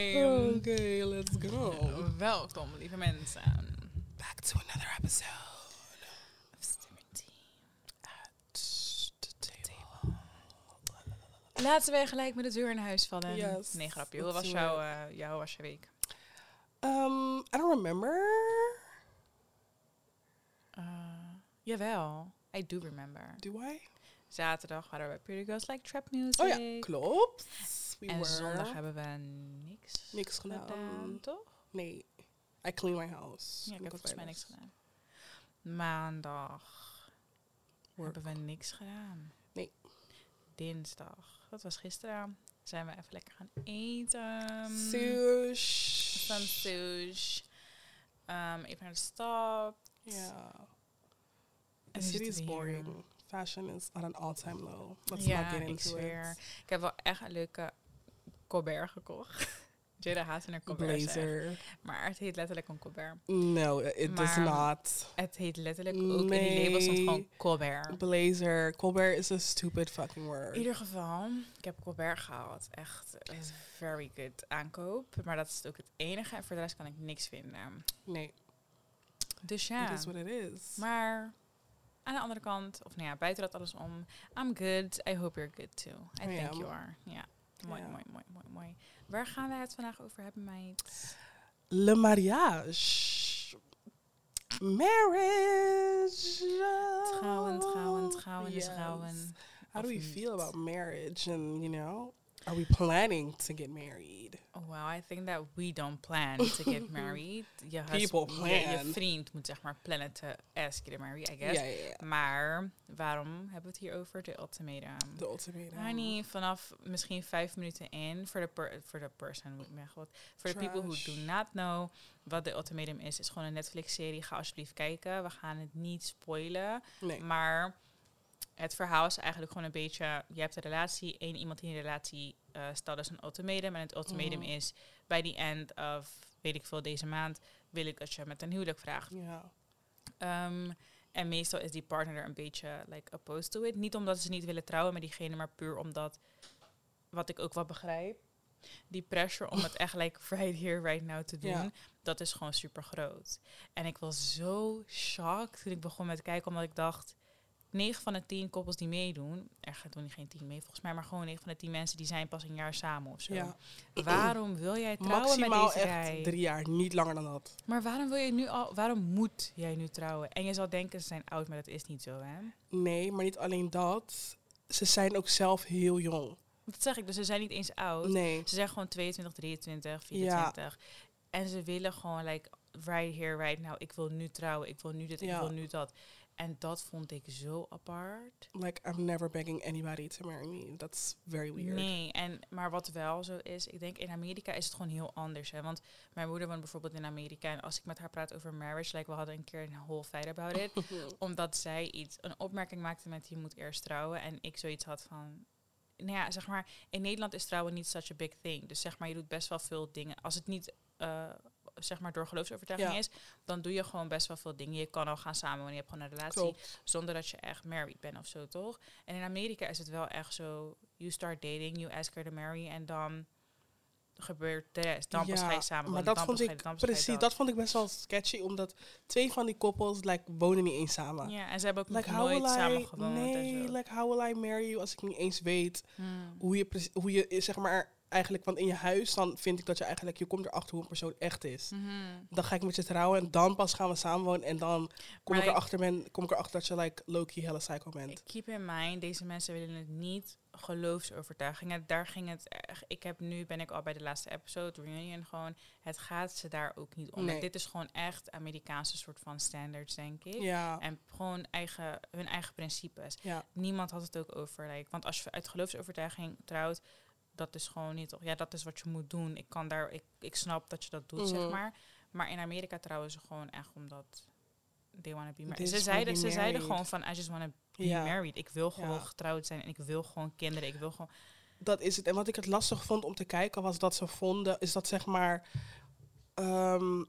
Okay, let's go. Welkom, lieve mensen. Back to another episode of Stimmerty. at the table. Laten we gelijk met de deur in huis vallen. Yes, Nee, grapje. Hoe was jouw, eh, jouw was je week? Um, I don't remember. Eh, jawel, I do remember. Do I? Zaterdag hadden we Pretty Girls Like Trap Music. Oh ja, klopt. We En were. zondag hebben we niks, Niks gedaan. toch? Nee. I clean my house. Ja, ik heb volgens mij niks gedaan. Maandag Work. hebben we niks gedaan. Nee. Dinsdag, dat was gisteren, zijn we even lekker gaan eten. Sush. Some sush. Um, even naar de stad. Ja. The city is boring. Fashion is at an all-time low. Let's ja, not get into it. Ik heb wel echt een leuke Colbert gekocht. Jada haat een Colbert. Blazer. Maar het heet letterlijk een Colbert. No, it does Maar- not. Het heet letterlijk ook in die label stond gewoon. Colbert. Blazer. Colbert is a stupid fucking In word. ieder geval, ik heb Colbert gehaald. Echt een very good aankoop. Maar dat is ook het enige. En voor de rest kan ik niks vinden. Nee, Dus ja. it is what it is. Maar aan de andere kant, of nou ja, buiten dat alles om, I'm good. I hope you're good too. I I think am. you are. Ja, mooi, Ja. mooi, mooi, mooi, mooi. Waar gaan wij het vandaag over hebben, meid? Le mariage. Marriage. Trouwen, trouwen, trouwen Yes. trouwen. How do we feel about marriage? And, you know, are we planning to get married? Oh, well, I think that we don't plan to get married. Je, People je, je plan. vriend moet zeg maar plannen to ask you to marry, I guess. Maar waarom hebben we het hier over? De ultimatum. De ultimatum. Honey, vanaf misschien vijf minuten in, voor de per, voor de person, moet ik me wat. Voor de people who do not know wat de ultimatum is, is gewoon een Netflix-serie. Ga alsjeblieft kijken. We gaan het niet spoilen. Nee. Maar het verhaal is eigenlijk gewoon een beetje: je hebt een relatie, één iemand in die relatie eh stelt dus een ultimatum. En het ultimatum Mhm. is: bij the end of, weet ik veel, deze maand wil ik dat je met een huwelijk vraagt. Ja. Ehm, en meestal is die partner er een beetje like opposed to it. Niet omdat ze niet willen trouwen met diegene, maar puur omdat, wat ik ook wel begrijp, die pressure om het echt like right here, right now te doen, Ja. dat is gewoon super groot. En ik was zo shocked toen ik begon met kijken, omdat ik dacht, 9 van de 10 koppels die meedoen, er gaat doen geen 10 mee volgens mij, maar gewoon 9 van de 10 mensen die zijn pas een jaar samen of zo. Ja. Waarom wil jij trouwen Maximaal met deze echt guy? drie jaar, niet langer dan dat. Maar waarom wil je nu al, waarom moet jij nu trouwen? En je zal denken, ze zijn oud, maar dat is niet zo, hè? Nee, maar niet alleen dat. Ze zijn ook zelf heel jong. Dat zeg ik, dus ze zijn niet eens oud. Nee. Ze zijn gewoon 22, 23, 24. En ze willen gewoon, like, right here, right now. Ik wil nu trouwen, ik wil nu dit, ik Ja. wil nu dat. En dat vond ik zo apart. Like, I'm never begging anybody to marry me. That's very weird. Nee, en, maar wat wel zo is, ik denk in Amerika is het gewoon heel anders. Hè? Want mijn moeder woont bijvoorbeeld in Amerika. En als ik met haar praat over marriage, like, we hadden een keer een whole fight about it. omdat zij iets, een opmerking maakte met je moet eerst trouwen. En ik zoiets had van. Nou ja, zeg maar, in Nederland is trouwen niet such a big thing. Dus zeg maar, je doet best wel veel dingen. Als het niet, eh, zeg maar, door geloofsovertuiging Ja. is, dan doe je gewoon best wel veel dingen. Je kan al gaan samenwonen, je hebt gewoon een relatie. Klopt. Zonder dat je echt married bent of zo, toch? En in Amerika is het wel echt zo, you start dating, you ask her to marry, en dan gebeurt de rest. Dan pas ga je samen maar dat dan vond ik precies, dat vond ik best wel sketchy, omdat twee van die koppels like, wonen niet eens samen. Ja, en ze hebben ook Like, nooit samen gewoond nee, en zo. like, how will I marry you als ik niet eens weet Hmm. hoe je, hoe je, zeg maar, eigenlijk, want in je huis, dan vind ik dat je eigenlijk, je komt erachter hoe een persoon echt is. Mhm. Dan ga ik met je trouwen en dan pas gaan we samenwonen en dan kom Maar ik erachter, ben, kom ik erachter dat je like low-key hella psycho bent. Keep in mind, deze mensen willen het niet geloofsovertuigingen. Daar ging het echt. Ik heb nu ben ik al bij de laatste episode reunion gewoon. Het gaat ze daar ook niet om. Nee. Dit is gewoon echt Amerikaanse soort van standards, denk ik. Ja, En gewoon eigen, hun eigen principes. ja, Niemand had het ook over. Like, want als je uit geloofsovertuiging trouwt, dat is gewoon niet. Ja, dat is wat je moet doen. Ik kan daar. Ik, ik snap dat je dat doet, zeg Mhm. maar. Maar in Amerika trouwen ze gewoon echt omdat. They want to be married. Ze zeiden, wanna ze zeiden gewoon van, I just want to be Ja. married. Ik wil gewoon Ja. getrouwd zijn en ik wil gewoon kinderen. Ik wil gewoon... dat is het. En wat ik het lastig vond om te kijken was dat ze vonden, is dat zeg maar. ehm,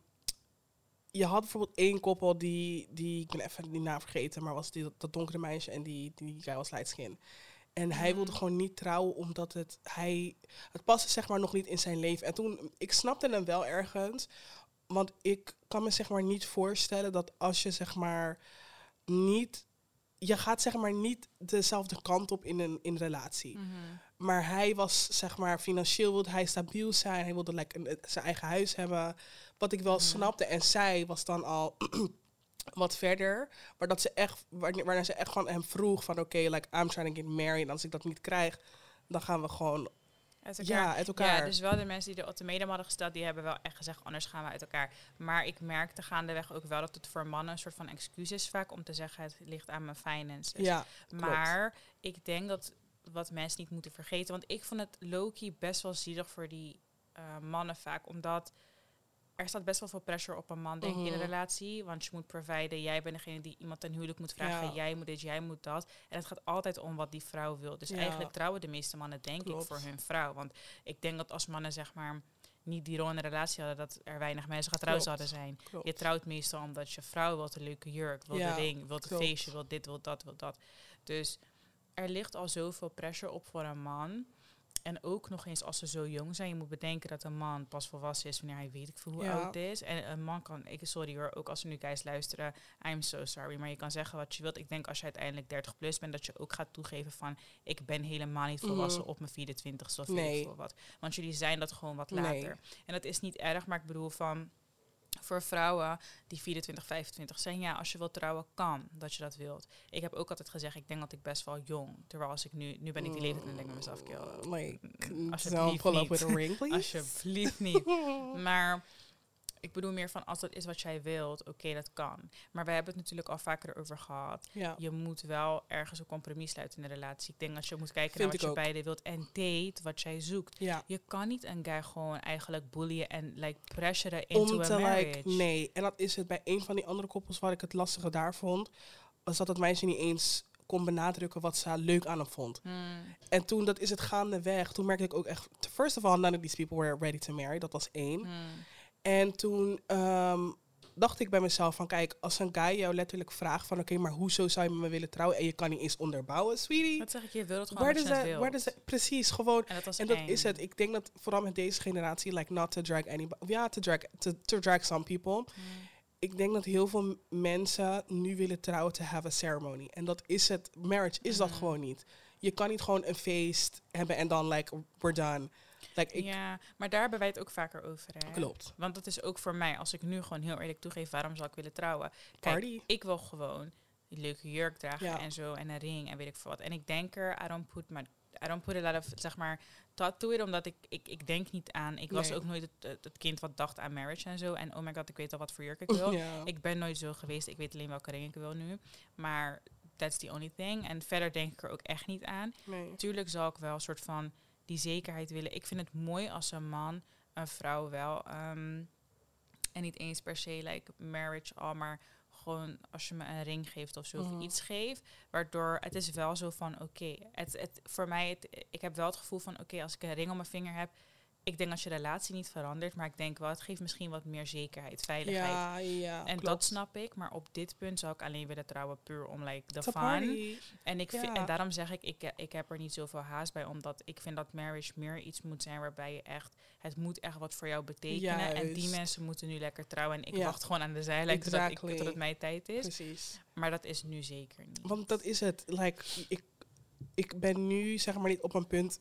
je had bijvoorbeeld één koppel die, die, ik ben even die naam vergeten, maar was die, dat donkere meisje en die, die guy was light skin. En hij wilde Mhm. gewoon niet trouwen omdat het, hij, het paste zeg maar nog niet in zijn leven. En toen, ik snapte hem wel ergens. Want ik kan me zeg maar niet voorstellen dat als je zeg maar niet... Je gaat zeg maar niet dezelfde kant op in een, in een relatie. Mhm. Maar hij was, zeg maar, financieel wilde hij stabiel zijn. Hij wilde like, een, zijn eigen huis hebben. Wat ik wel Mhm. snapte. En zij was dan al wat verder. Maar dat ze echt, wanneer, ze echt van hem vroeg van... Oké, like, I'm trying to get married. En als ik dat niet krijg, dan gaan we gewoon... Uit elkaar. Ja, uit elkaar. Ja, dus wel de mensen die de ultimatum hadden gesteld, die hebben wel echt gezegd, anders gaan we uit elkaar. Maar ik merkte gaandeweg ook wel dat het voor mannen een soort van excuus is vaak om te zeggen, het ligt aan mijn finances. ja, maar ik denk dat wat mensen niet moeten vergeten, want ik vond het Loki best wel zielig voor die eh, mannen vaak, omdat er staat best wel veel pressure op een man, denk ik, in een Mhm. relatie. Want je moet providen, jij bent degene die iemand ten huwelijk moet vragen, Ja. jij moet dit, jij moet dat. En het gaat altijd om wat die vrouw wil. Dus Ja. eigenlijk trouwen de meeste mannen, denk Klopt. ik, voor hun vrouw. Want ik denk dat als mannen, zeg maar, niet die rol in een relatie hadden, dat er weinig mensen getrouwd zouden zijn. klopt. Je trouwt meestal omdat je vrouw wilt een leuke jurk, wil Ja, de ring, wil een feestje, wil dit, wil dat, wil dat. Dus er ligt al zoveel pressure op voor een man. En ook nog eens als ze zo jong zijn. Je moet bedenken dat een man pas volwassen is wanneer hij weet ik veel hoe Ja. oud is. En een man kan, ik sorry hoor, ook als er nu guys luisteren, I'm so sorry. Maar je kan zeggen wat je wilt. Ik denk als je uiteindelijk 30 plus bent, dat je ook gaat toegeven van ik ben helemaal niet volwassen Mhm. op mijn 24ste of Nee. wat. Want jullie zijn dat gewoon wat Nee. later. En dat is niet erg, maar ik bedoel van voor vrouwen die 24, 25 zijn, ja, als je wilt trouwen, kan dat je dat wilt. Ik heb ook altijd gezegd, ik denk dat ik best wel jong, terwijl als ik nu, nu ben ik die leeftijd en denk ik mezelf, kill, Mm, Like, Mm, alsjeblieft pull up niet. with a ring, please. alsjeblieft niet. Maar ik bedoel meer van, als dat is wat jij wilt, oké, dat kan. Maar we hebben het natuurlijk al vaker over gehad. ja. Je moet wel ergens een compromis sluiten in de relatie. Ik denk dat je moet kijken Vind naar wat je beide wilt en date wat jij zoekt. ja. Je kan niet een guy gewoon eigenlijk bullyen en like pressuren into Om a te marriage. like, nee. En dat is het bij een van die andere koppels waar ik het lastige daar vond. Was dat het meisje niet eens kon benadrukken wat ze leuk aan hem vond. Hmm. En toen, dat is het gaandeweg. Toen merkte ik ook echt, first of all, none of these people were ready to marry. Dat was één. Hmm. En toen ehm, dacht ik bij mezelf van, kijk, als een guy jou letterlijk vraagt van, oké, maar hoezo zou je met me willen trouwen? En je kan niet eens onderbouwen, sweetie. Wat zeg ik, je wil het gewoon Waar is dat? Precies, gewoon. En dat was En dat eng. is het. Ik denk dat vooral met deze generatie, like not to drag anybody, ja, to drag, to, to drag some people. Hmm. Ik denk dat heel veel mensen nu willen trouwen to have a ceremony. En dat is het. Marriage is dat Mhm. gewoon niet. Je kan niet gewoon een feest hebben en dan like we're done. Like ik Ja, maar daar hebben wij het ook vaker over. Hè? klopt. Want dat is ook voor mij, als ik nu gewoon heel eerlijk toegeef, waarom zou ik willen trouwen? Kijk, Party. ik wil gewoon die leuke jurk dragen Ja. en zo en een ring en weet ik veel wat. En ik denk er, I don't put my, I don't put a lot of, zeg maar, to it, omdat ik, ik, ik denk niet aan, ik was ook nooit het, kind wat dacht aan marriage en zo. En oh my god, ik weet al wat voor jurk ik wil. Ja. Ik ben nooit zo geweest, ik weet alleen welke ring ik wil nu. Maar that's the only thing. En verder denk ik er ook echt niet aan. nee. Natuurlijk zal ik wel een soort van die zekerheid willen. Ik vind het mooi als een man een vrouw wel. ehm, en niet eens per se like marriage al, maar gewoon als je me een ring geeft of zo, Mhm. iets geeft. Waardoor het is wel zo van oké. het, het, voor mij, het, ik heb wel het gevoel van oké, als ik een ring om mijn vinger heb. Ik denk dat je relatie niet verandert, maar ik denk wel, het geeft misschien wat meer zekerheid, veiligheid. Ja, ja. en dat snap ik, maar op dit punt zou ik alleen willen trouwen puur om like de fun. En, ik Ja. en daarom zeg ik, ik, ik heb er niet zoveel haast bij, omdat ik vind dat marriage meer iets moet zijn waarbij je echt, het moet echt wat voor jou betekenen. En die Juist. mensen moeten nu lekker trouwen. En ik Ja. wacht gewoon aan de zijlijn totdat, ik, Exactly. tot het mijn tijd is. Precies. Maar dat is nu zeker niet. Want dat is het. Like, ik, ik ben nu zeg maar niet op een punt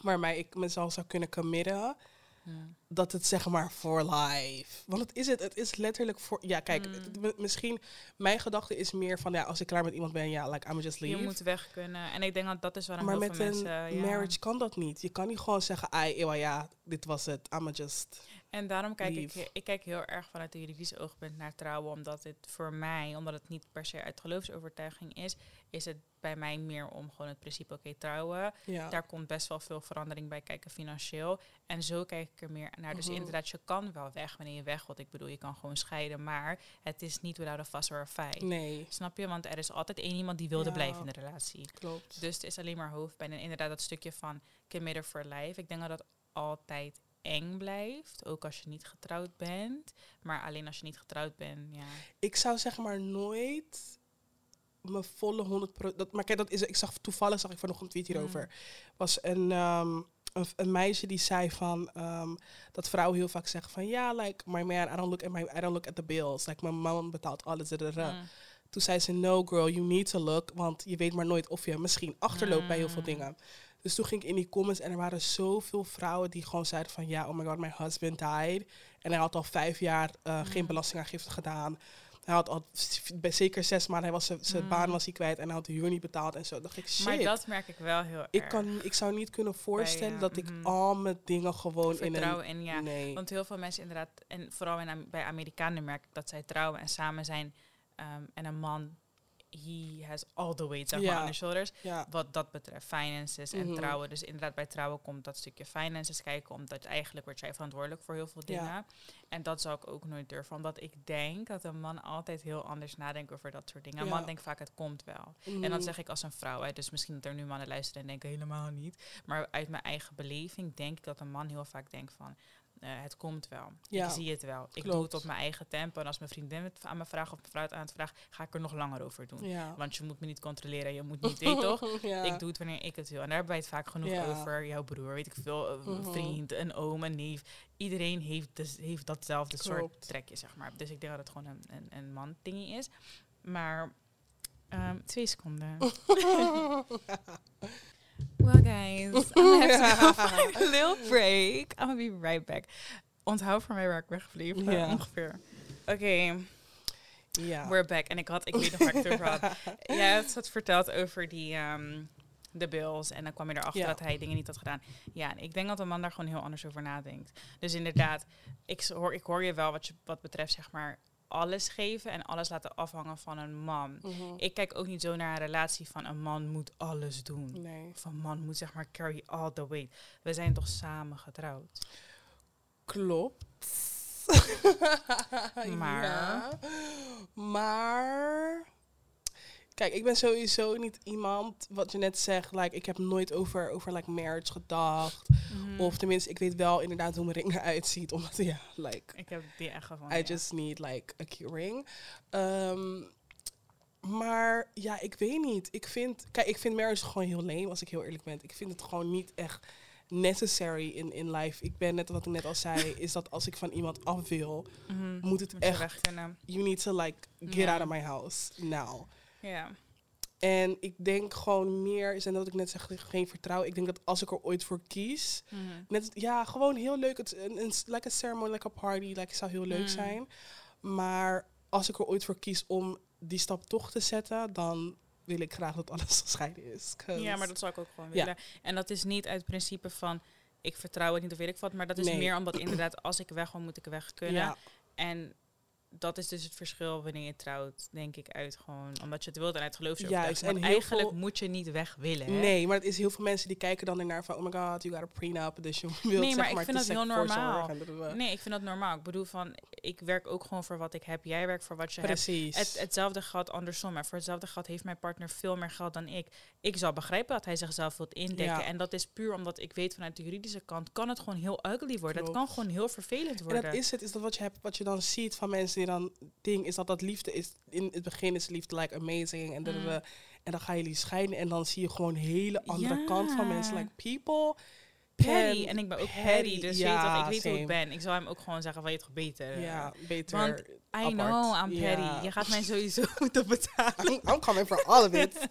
waarmee ik mezelf zou kunnen committen. Hmm. Dat het zeg maar voor life. Want het is het. Het is letterlijk voor. Ja, kijk, Mm. het- misschien. Mijn gedachte is meer van ja, als ik klaar met iemand ben, ja, like I'm just leave. Je moet weg kunnen. En ik denk dat dat is waarom maar heel met veel een mensen... ja. marriage kan dat niet. Je kan niet gewoon zeggen, ai, ewa, ja, dit was het. I'm just. En daarom kijk ik, Lief. ik kijk heel erg vanuit een juridisch oogpunt naar trouwen, omdat het voor mij, omdat het niet per se uit geloofsovertuiging is, is het bij mij meer om gewoon het principe, oké, trouwen. Ja. Daar komt best wel veel verandering bij kijken financieel. En zo kijk ik er meer naar. Dus Mhm. inderdaad, je kan wel weg wanneer je weg wilt. Ik bedoel, je kan gewoon scheiden, maar het is niet without a fuss or a fight. Nee, Snap je? Want er is altijd één iemand die wilde Ja. blijven in de relatie. klopt. Dus het is alleen maar hoofdpijn. En inderdaad, dat stukje van committed for life. Ik denk dat dat altijd eng blijft. Ook als je niet getrouwd bent. Maar alleen als je niet getrouwd bent, ja. Ik zou zeg maar nooit mijn volle 100 dat Maar kijk, dat is, ik zag toevallig, zag ik vanochtend een tweet Mm. hierover. Was een, ehm, een, een meisje die zei van, ehm, dat vrouwen heel vaak zeggen van, ja, like, my man, I don't look at, my, I don't look at the bills. Like, mijn man betaalt alles. Mm. Toen zei ze, no girl, you need to look. Want je weet maar nooit of je misschien achterloopt bij heel veel Mm. dingen. Dus toen ging ik in die comments en er waren zoveel vrouwen die gewoon zeiden van... Ja, oh my god, my husband died. En hij had al vijf jaar eh, geen belastingaangifte gedaan. Hij had al bij zeker zes maanden, hij was zijn- zijn Mm. baan was hij kwijt en hij had de huur niet betaald en zo. dacht ik, shit. Maar dat merk ik wel heel ik, erg. kan, ik zou niet kunnen voorstellen ja, dat ik mhm. al mijn dingen gewoon in een... ja. Nee. Want heel veel mensen inderdaad, en vooral in, bij Amerikanen merk ik dat zij trouwen en samen zijn. ehm, en een man, he has all the weight zeg maar, on his shoulders. Wat dat betreft, finances en Mhm. trouwen. Dus inderdaad, bij trouwen komt dat stukje finances kijken. Omdat eigenlijk word jij verantwoordelijk voor heel veel dingen. En dat zou ik ook nooit durven. Omdat ik denk dat een man altijd heel anders nadenkt over dat soort dingen. Een man denkt vaak, het komt wel. En Mhm. dat zeg ik als een vrouw. Hè. Dus misschien dat er nu mannen luisteren en denken helemaal niet. Maar uit mijn eigen beleving denk ik dat een man heel vaak denkt van... eh, het komt wel. Ja, Ik zie het wel. Ik doe het op mijn eigen tempo. En als mijn vriendin het aan me vraagt of mijn vrouw het aan het vraagt... ga ik er nog langer over doen. Ja. Want je moet me niet controleren. Je moet niet, weet je toch? ja. Ik doe het wanneer ik het wil. En daar hebben wij het vaak genoeg over. Jouw broer, weet ik veel, een Mhm. vriend, een oom, een neef. Iedereen heeft, dus, heeft datzelfde soort trekje, zeg maar. Dus ik denk dat het gewoon een, een, een man dingie is. Maar ehm, twee seconden. well guys, I'm gonna have to go for a little break. I'm gonna be right back. Onthoud voor mij waar ik Ja. ongeveer. Oké, ja. we're back. En ik had, ik weet nog waar ik het over had. Jij had het verteld over die, ehm, de bills. En dan kwam je erachter Ja. dat hij dingen niet had gedaan. Ja, en ik denk dat een man daar gewoon heel anders over nadenkt. Dus inderdaad, ik hoor, ik hoor je wel wat, je, wat betreft, zeg maar, alles geven en alles laten afhangen van een man. Mhm. Ik kijk ook niet zo naar een relatie van een man moet alles doen. Nee. Of een man moet zeg maar carry all the weight. We zijn toch samen getrouwd? Klopt. Maar? Ja. Maar. Kijk, ik ben sowieso niet iemand, wat je net zegt, like, ik heb nooit over, over like, marriage gedacht. Mhm. Of tenminste, ik weet wel inderdaad hoe mijn ring eruit ziet. Omdat, ja, like, Ik heb die echt gevonden. I ja. just need like a key ring. Ehm, maar ja, ik weet niet. Ik vind, kijk, ik vind marriage gewoon heel lame, als ik heel eerlijk ben. Ik vind het gewoon niet echt necessary in, in life. Ik ben net wat ik net al zei, is dat als ik van iemand af wil, Mhm. moet het Moet echt, you need to like get out of my house now. Ja. En ik denk gewoon meer, is en dat ik net zeg, geen vertrouwen. Ik denk dat als ik er ooit voor kies, Mhm. Net, ja, gewoon heel leuk. Het, een, een, like a ceremony, like a party, like, zou heel leuk Mm. zijn. Maar als ik er ooit voor kies om die stap toch te zetten, dan wil ik graag dat alles gescheiden is. Ja, maar dat zou ik ook gewoon Ja. willen. En dat is niet uit principe van ik vertrouw het niet of weet ik wat. Maar dat is Nee. meer omdat inderdaad als ik weg wil, moet ik weg kunnen. Ja, En dat is dus het verschil wanneer je trouwt, denk ik, uit gewoon omdat je het wilt en uit geloof Want en eigenlijk veel- moet je niet weg willen. Hè? nee, maar het is heel veel mensen die kijken dan ernaar van, oh my god, you got a prenup, dus je wilt Nee, zeg maar ik maar vind dat heel normaal. en. Nee, ik vind dat normaal. Ik bedoel van, ik werk ook gewoon voor wat ik heb. Jij werkt voor wat je hebt. Precies. Het, hetzelfde geldt andersom. Maar voor hetzelfde geld heeft mijn partner veel meer geld dan ik. Ik zou begrijpen dat hij zichzelf wilt indekken. Ja. En dat is puur omdat ik weet vanuit de juridische kant... kan het gewoon heel ugly worden. Het Klopt. kan gewoon heel vervelend en worden. dat is het, is dat wat je, hebt, wat je dan ziet van mensen dan ding, is dat dat liefde is. In het begin is liefde like amazing en, Mm. en dan gaan jullie scheiden en dan zie je gewoon een hele andere kant van mensen. Like people Petty. En ik ben ook petty, petty. Dus weet je ja, toch, ik weet hoe ik ben. Ik zou hem ook gewoon zeggen van je toch beter. Ja, beter. Want I apart. know, I'm petty. Je gaat mij sowieso moeten betalen. I'm, I'm coming for all of it.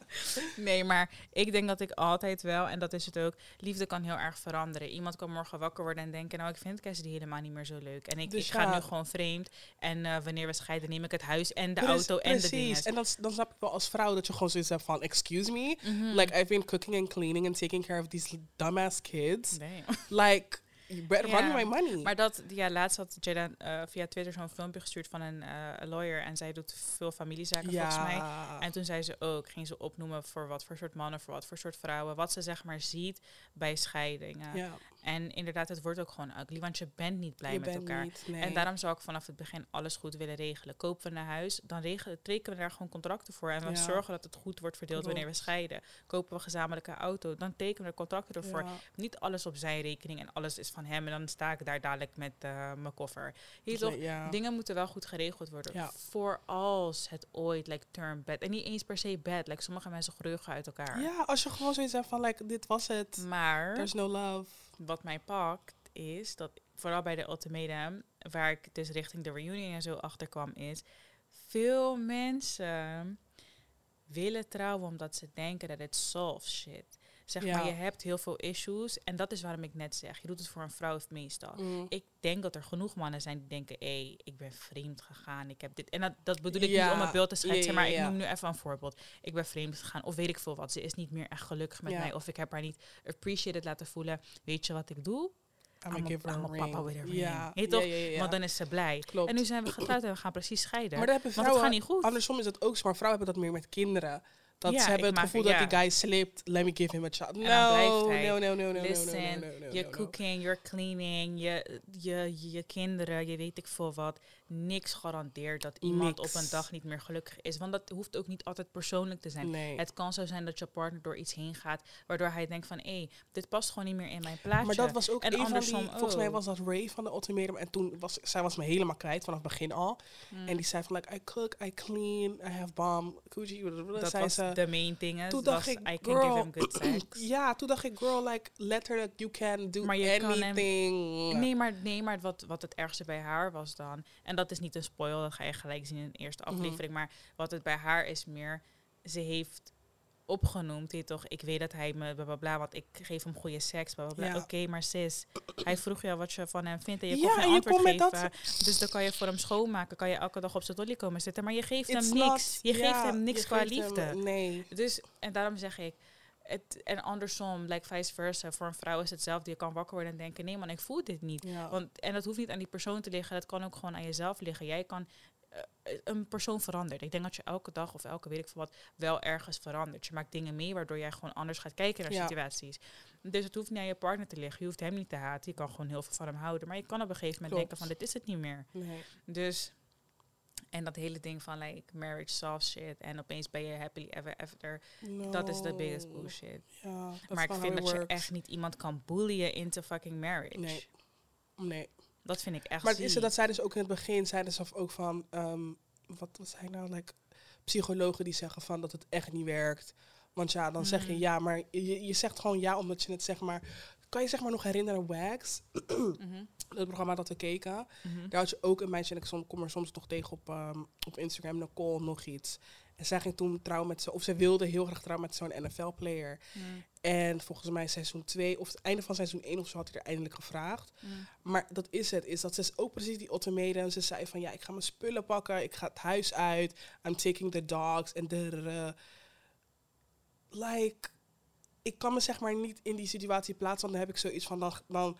Nee, maar ik denk dat ik altijd wel, en dat is het ook, liefde kan heel erg veranderen. Iemand kan morgen wakker worden en denken, nou ik vind Cassidy helemaal niet meer zo leuk. En ik, Dus ik ga ja. nu gewoon vreemd. En eh, wanneer we scheiden neem ik het huis en de Pre- auto en de Precies. dingen. En dan, dan snap ik wel als vrouw dat je gewoon zoiets hebt van, excuse me? Mhm. Like, I've been cooking and cleaning and taking care of these dumbass kids. Nee. Like, you better run my money. Maar dat, ja, laatst had Jada eh, via Twitter zo'n filmpje gestuurd van een eh, lawyer. En zij doet veel familiezaken volgens mij. En toen zei ze ook, ging ze opnoemen voor wat voor soort mannen, voor wat voor soort vrouwen, wat ze zeg maar ziet bij scheidingen. ja. En inderdaad, het wordt ook gewoon ugly, want je bent niet blij Je met elkaar. niet, nee. En daarom zou ik vanaf het begin alles goed willen regelen. Kopen we een huis, dan regelen, tekenen we daar gewoon contracten voor. En we Ja. zorgen dat het goed wordt verdeeld wanneer we scheiden. Kopen we een gezamenlijke auto, dan tekenen we contracten ervoor. Ja. Niet alles op zijn rekening en alles is van hem. En dan sta ik daar dadelijk met eh, mijn koffer. Hier toch, Ja. dingen moeten wel goed geregeld worden. Voor als het ooit like, turn bad. En niet eens per se bad. Like, sommige mensen greugen uit elkaar. ja, als je gewoon zoiets hebt van, like, dit was het. Maar There's no love. Wat mij pakt is dat vooral bij de ultimatum, waar ik dus richting de reunion en zo achter kwam, is veel mensen willen trouwen omdat ze denken dat het solves shit. Zeg Ja. maar, je hebt heel veel issues en dat is waarom ik net zeg, je doet het voor een vrouw of meestal. Mm. Ik denk dat er genoeg mannen zijn die denken, hé, ik ben vreemd gegaan, ik heb dit. En dat, dat bedoel ik Ja. niet om een beeld te schetsen, Ja, maar ik noem nu even een voorbeeld. Ik ben vreemd gegaan, of weet ik veel wat. Ze is niet meer echt gelukkig met mij, of ik heb haar niet appreciated laten voelen. Weet je wat ik doe? I'm I'm a a- give her I'm a a papa with a ring. Ja, Je toch? ja, ja, ja. Want dan is ze blij. Klopt. En nu zijn we getrouwd en we gaan precies scheiden. Maar dan hebben Want het vrouwen, gaat niet goed. andersom is het ook zo, maar vrouwen hebben dat meer met kinderen. Dat Ja, ze hebben het gevoel ja. dat die guy slipt, let me give him a shot. No, no, no, no, no, Listen, je cooking, je cleaning, je, je, je kinderen, je weet ik veel wat. Niks garandeert dat iemand Niks. op een dag niet meer gelukkig is. Want dat hoeft ook niet altijd persoonlijk te zijn. Nee. Het kan zo zijn dat je partner door iets heen gaat, waardoor hij denkt van, hé, dit past gewoon niet meer in mijn plaatje. Maar dat was ook En een van die, volgens mij was dat Ray van de ultimatum. En toen was, zij was me helemaal kwijt vanaf het begin al. Mm. En die zei van, like, I cook, I clean, I have bomb, coochie. dat zei was ze. de main thing. Toen was, dacht ik, I can give him good sex. ja, toen dacht ik, girl, like, let her that you can do Maar je kan hem- anything. Nee, maar, nee, maar wat, wat het ergste bij haar was dan... En dat is niet een spoil, dat ga je gelijk zien in de eerste Mhm. aflevering. Maar wat het bij haar is meer... Ze heeft opgenoemd, je toch? Ik weet dat hij me bla bla bla, want ik geef hem goede seks, bla bla bla. Ja. Oké, maar sis, hij vroeg jou wat je van hem vindt en je Ja, kon geen en je antwoord geven. Dus dan kan je voor hem schoonmaken, kan je elke dag op zijn dolly komen zitten. Maar je geeft It's hem not- niks. Je geeft hem niks qua hem- liefde. nee. Dus, en daarom zeg ik, het, en andersom, like vice versa, voor een vrouw is hetzelfde. Je kan wakker worden en denken, nee man, ik voel dit niet. Ja. Want, en dat hoeft niet aan die persoon te liggen, dat kan ook gewoon aan jezelf liggen. Jij kan, eh, een persoon verandert. Ik denk dat je elke dag of elke weet ik wat wel ergens verandert. Je maakt dingen mee waardoor jij gewoon anders gaat kijken naar Ja. situaties. Dus het hoeft niet aan je partner te liggen. Je hoeft hem niet te haten. Je kan gewoon heel veel van hem houden. Maar je kan op een gegeven moment Klopt. denken van dit is het niet meer. nee. Dus, en dat hele ding van like marriage soft shit en opeens ben je happily ever after. Dat is de biggest bullshit. Ja, maar ik vind dat je echt niet iemand kan bullyen into fucking marriage. Nee. Nee. Dat vind ik echt Maar het is dat zij dus ook in het begin zeiden ze ook van, ehm, wat was hij nou, like, psychologen die zeggen van dat het echt niet werkt. Want ja, dan zeg je Mm. ja, maar je, je zegt gewoon ja omdat je het zeg maar, kan je zeg maar nog herinneren Wags, Mhm, het programma dat we keken. mhm. Daar had je ook een meisje en ik som- kom er soms nog tegen op, ehm, op Instagram, Nicole nog iets. En zij ging toen trouwen met zo, of ze wilde heel graag trouwen met zo'n NFL-player. Mm, En volgens mij seizoen 2 of het einde van seizoen 1 of zo had hij er eindelijk gevraagd. mm. Maar dat is het. Is dat ze is ook precies die ultimatum. Ze zei van ja, ik ga mijn spullen pakken. Ik ga het huis uit. I'm taking the dogs. En de... Like, ik kan me zeg maar niet in die situatie plaatsen. Want dan heb ik zoiets van, dan, dan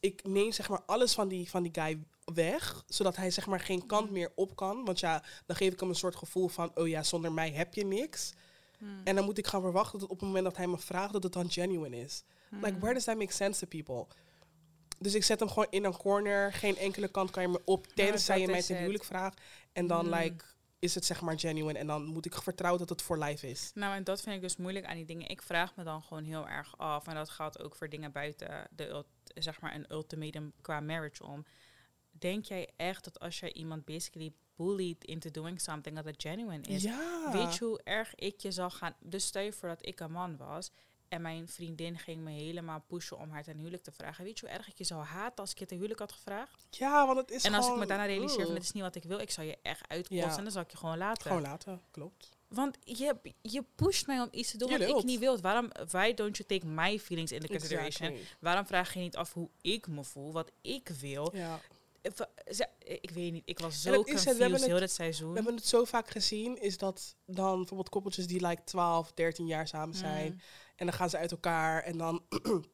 ik neem zeg maar alles van die, van die guy weg. Zodat hij zeg maar geen kant meer op kan. Want ja, dan geef ik hem een soort gevoel van, oh ja, zonder mij heb je niks. Mm. En dan moet ik gaan verwachten dat op het moment dat hij me vraagt, dat het dan genuine is. Like, where does that make sense to people? Dus ik zet hem gewoon in een corner. Geen enkele kant kan je me op, tenzij dat je mij ten huwelijk vraagt. En dan Mm. like, is het zeg maar genuine. En dan moet ik vertrouwen dat het voor life is. Nou, en dat vind ik dus moeilijk aan die dingen. Ik vraag me dan gewoon heel erg af. En dat gaat ook voor dingen buiten de, zeg maar, een ultimatum qua marriage om. Denk jij echt dat als jij iemand basically bullied into doing something, dat het genuine is? Ja. Weet je hoe erg ik je zal gaan... Dus stel je voor dat ik een man was... En mijn vriendin ging me helemaal pushen om haar ten huwelijk te vragen. Weet je hoe erg ik je zou haten als ik je ten huwelijk had gevraagd? Ja, want het is en als ik me daarna realiseer van dit is niet wat ik wil, ik zou je echt uitkosten Ja. en dan zou ik je gewoon laten. Gewoon laten, klopt. Want je, je pusht mij om iets te doen wat ik niet wil. Waarom, why don't you take my feelings into consideration? Exactly. Waarom vraag je niet af hoe ik me voel, wat ik wil? Ja. Ik weet niet, ik was zo het, confused hebben heel het- het seizoen. We hebben het zo vaak gezien, is dat dan bijvoorbeeld koppeltjes die like 12, 13 jaar samen zijn. Mm. En dan gaan ze uit elkaar en dan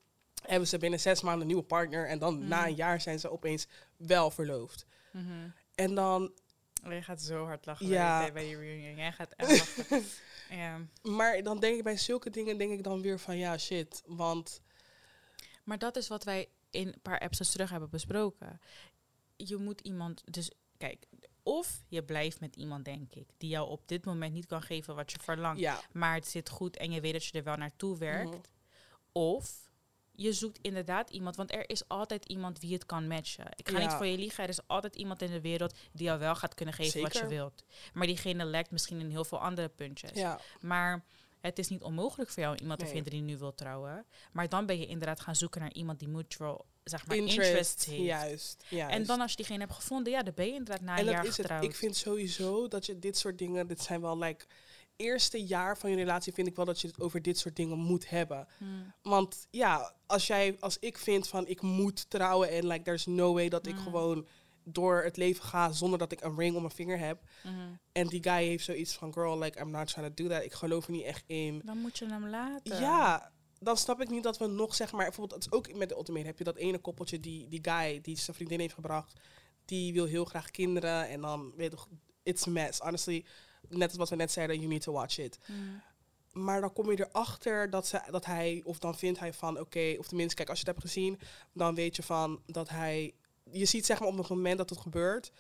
hebben ze binnen zes maanden een nieuwe partner. En dan na Mm. een jaar zijn ze opeens wel verloofd. Mhm. En dan, Oh, Jij gaat zo hard lachen Ja. bij, die reunion. Jij gaat echt lachen. ja. maar dan denk ik bij zulke dingen, denk ik dan weer van ja, shit. Want Maar dat is wat wij in een paar episodes terug hebben besproken. Je moet iemand, dus kijk, of je blijft met iemand, denk ik, die jou op dit moment niet kan geven wat je verlangt, Ja. maar het zit goed en je weet dat je er wel naartoe werkt. Mhm. Of je zoekt inderdaad iemand, want er is altijd iemand wie het kan matchen. Ik ga Ja. niet voor je liegen, er is altijd iemand in de wereld die jou wel gaat kunnen geven wat je wilt. Maar diegene lekt misschien in heel veel andere puntjes. Ja. Maar het is niet onmogelijk voor jou iemand te vinden die nu wil trouwen. Maar dan ben je inderdaad gaan zoeken naar iemand die mutual, zeg maar, interest, Interest. heeft. Juist. juist. En dan als je diegene hebt gevonden, ja, dan ben je inderdaad na en een dat jaar is het. getrouwd. Ik vind sowieso dat je dit soort dingen, dit zijn wel like eerste jaar van je relatie vind ik wel dat je het over dit soort dingen moet hebben. Hmm. Want ja, als jij, als ik vind van ik moet trouwen en like there's no way dat ik Mm. gewoon door het leven ga zonder dat ik een ring om mijn vinger heb. Mhm. En die guy heeft zoiets van girl, like I'm not trying to do that. Ik geloof er niet echt in. Dan moet je hem laten. Ja, dan snap ik niet dat we nog zeg maar, bijvoorbeeld, het is ook met de ultimate heb je dat ene koppeltje die die guy die zijn vriendin heeft gebracht, die wil heel graag kinderen en dan weet je toch, it's a mess. Honestly, net als wat we net zeiden, you need to watch it. Hmm. Maar dan kom je erachter dat, ze, dat hij, of dan vindt hij van, oké, of tenminste, kijk, als je het hebt gezien, dan weet je van dat hij, je ziet zeg maar op het moment dat het gebeurt,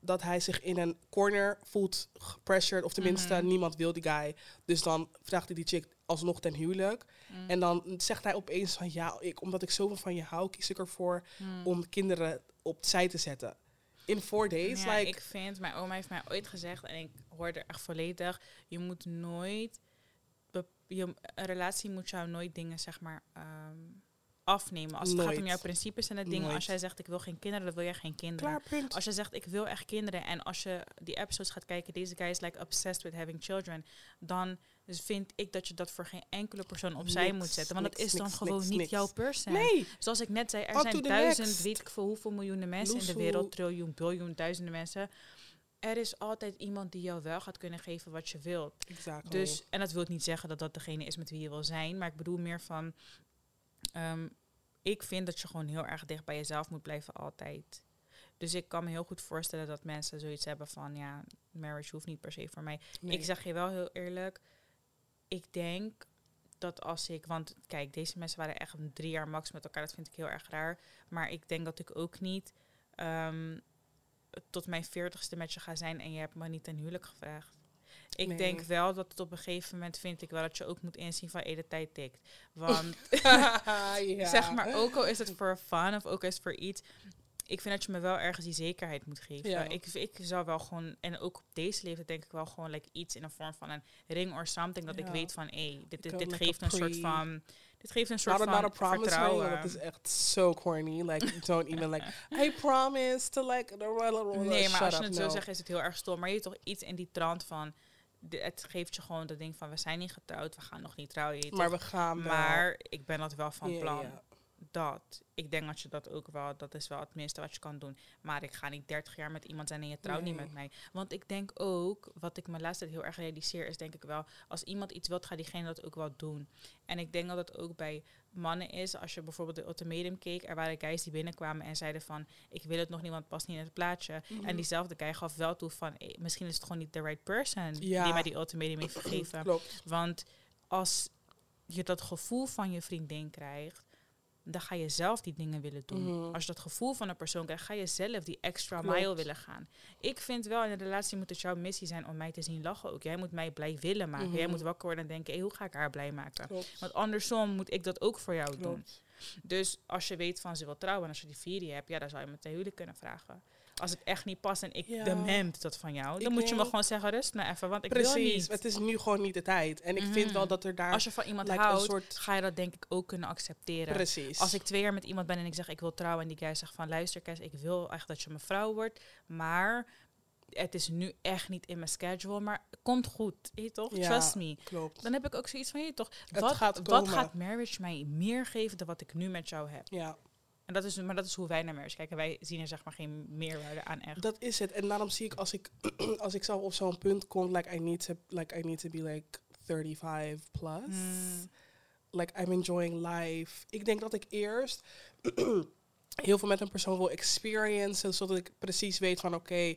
dat hij zich in een corner voelt gepressured, of tenminste, Mhm. niemand wil die guy. Dus dan vraagt hij die chick alsnog ten huwelijk. Hmm. En dan zegt hij opeens van, ja, ik, omdat ik zoveel van je hou, kies ik ervoor Hmm. om kinderen opzij te zetten. In four days, Ja, like, ik vind, mijn oma heeft mij ooit gezegd, en ik hoorde er echt volledig, je moet nooit, je, een relatie moet jou nooit dingen, zeg maar, ehm, afnemen. Als het gaat om jouw principes en dingen, Nooit. als jij zegt, ik wil geen kinderen, dan wil jij geen kinderen. klaar. Als je zegt, ik wil echt kinderen, en als je die episodes gaat kijken, deze guy is like obsessed with having children, dan dus vind ik dat je dat voor geen enkele persoon opzij Niks, moet zetten. Want dat is dan niks, gewoon niet jouw person. Nee, Zoals ik net zei, er zijn duizend, weet ik veel hoeveel miljoenen mensen in de wereld, triljoen, biljoen, duizenden mensen. Er is altijd iemand die jou wel gaat kunnen geven wat je wilt. exactly. Dus, en dat wil niet zeggen dat dat degene is met wie je wil zijn, maar ik bedoel meer van, ehm, ik vind dat je gewoon heel erg dicht bij jezelf moet blijven altijd. Dus ik kan me heel goed voorstellen dat mensen zoiets hebben van, ja, marriage hoeft niet per se voor mij. Nee. Ik zeg je wel heel eerlijk, ik denk dat als ik, want kijk, deze mensen waren echt een drie jaar max met elkaar, dat vind ik heel erg raar. Maar ik denk dat ik ook niet ehm, tot mijn veertigste met je ga zijn en je hebt me niet ten huwelijk gevraagd. Ik Nee. denk wel dat het op een gegeven moment vind ik wel dat je ook moet inzien van hey, de tijd tikt. Want ja. zeg maar, ook al is het voor fun of ook al is het voor iets. Ik vind dat je me wel ergens die zekerheid moet geven. Ja. Ik, ik zou wel gewoon, en ook op deze leeftijd denk ik wel gewoon like, iets in de vorm van een ring or something. Dat ik weet van, hé, dit, dit, dit geeft een soort van, dit geeft een soort Not a, van not a promise ring, vertrouwen. want dat is echt so corny. Like, don't even like, I promise to like, the Nee, maar als je het zo zegt is het heel erg stom. Maar je hebt toch iets in die trant van, de- het geeft je gewoon dat ding van, we zijn niet getrouwd, we gaan nog niet trouwen. Maar we gaan wel. maar ik ben dat wel van plan. Dat. Ik denk dat je dat ook wel, dat is wel het minste wat je kan doen. Maar ik ga niet 30 jaar met iemand zijn en je trouwt niet met mij. Want ik denk ook, wat ik me laatst tijd heel erg realiseer, is denk ik wel, als iemand iets wilt, gaat diegene dat ook wel doen. En ik denk dat het ook bij mannen is, als je bijvoorbeeld de ultimatum keek, er waren guys die binnenkwamen en zeiden van, ik wil het nog niet, want het past niet in het plaatje. Mhm. En diezelfde guy gaf wel toe van, eh, misschien is het gewoon niet de right person Ja. die mij die ultimatum heeft gegeven. Klopt. Want als je dat gevoel van je vriendin krijgt, dan ga je zelf die dingen willen doen. Mhm. Als je dat gevoel van een persoon krijgt, ga je zelf die extra Klopt. mile willen gaan. Ik vind wel in een relatie moet het jouw missie zijn om mij te zien lachen ook. Jij moet mij blij willen maken. Mhm. Jij moet wakker worden en denken, hey, hoe ga ik haar blij maken? Klopt. Want andersom moet ik dat ook voor jou doen. Dus als je weet van ze wil trouwen en als je die vierde hebt, ja, dan zou je me ten huwelijk kunnen vragen. Als het echt niet past en ik Ja. dement dat van jou, dan Ik moet je me gewoon zeggen, rust me even, want ik wil Precies. niet. Het is nu gewoon niet de tijd. En ik vind Mhm. wel dat er daar Als je van iemand like, houdt, soort... ga je dat denk ik ook kunnen accepteren. Precies. Als ik twee jaar met iemand ben en ik zeg ik wil trouwen en die guy zegt van luister Kes, ik wil echt dat je mijn vrouw wordt, maar het is nu echt niet in mijn schedule, maar het komt goed, je toch? Ja. Trust me. Klopt. Dan heb ik ook zoiets van je toch, wat, gaat wat gaat marriage mij meer geven dan wat ik nu met jou heb? Ja, En dat is, maar dat is hoe wij naar marriage kijken. Wij zien er zeg maar geen meerwaarde aan echt. dat is het. En daarom zie ik als ik, als ik zelf op zo'n punt kom, like I need to, like I need to be like 35 plus. Mm. Like I'm enjoying life. Ik denk dat ik eerst heel veel met een persoon wil experiencen, zodat ik precies weet van oké,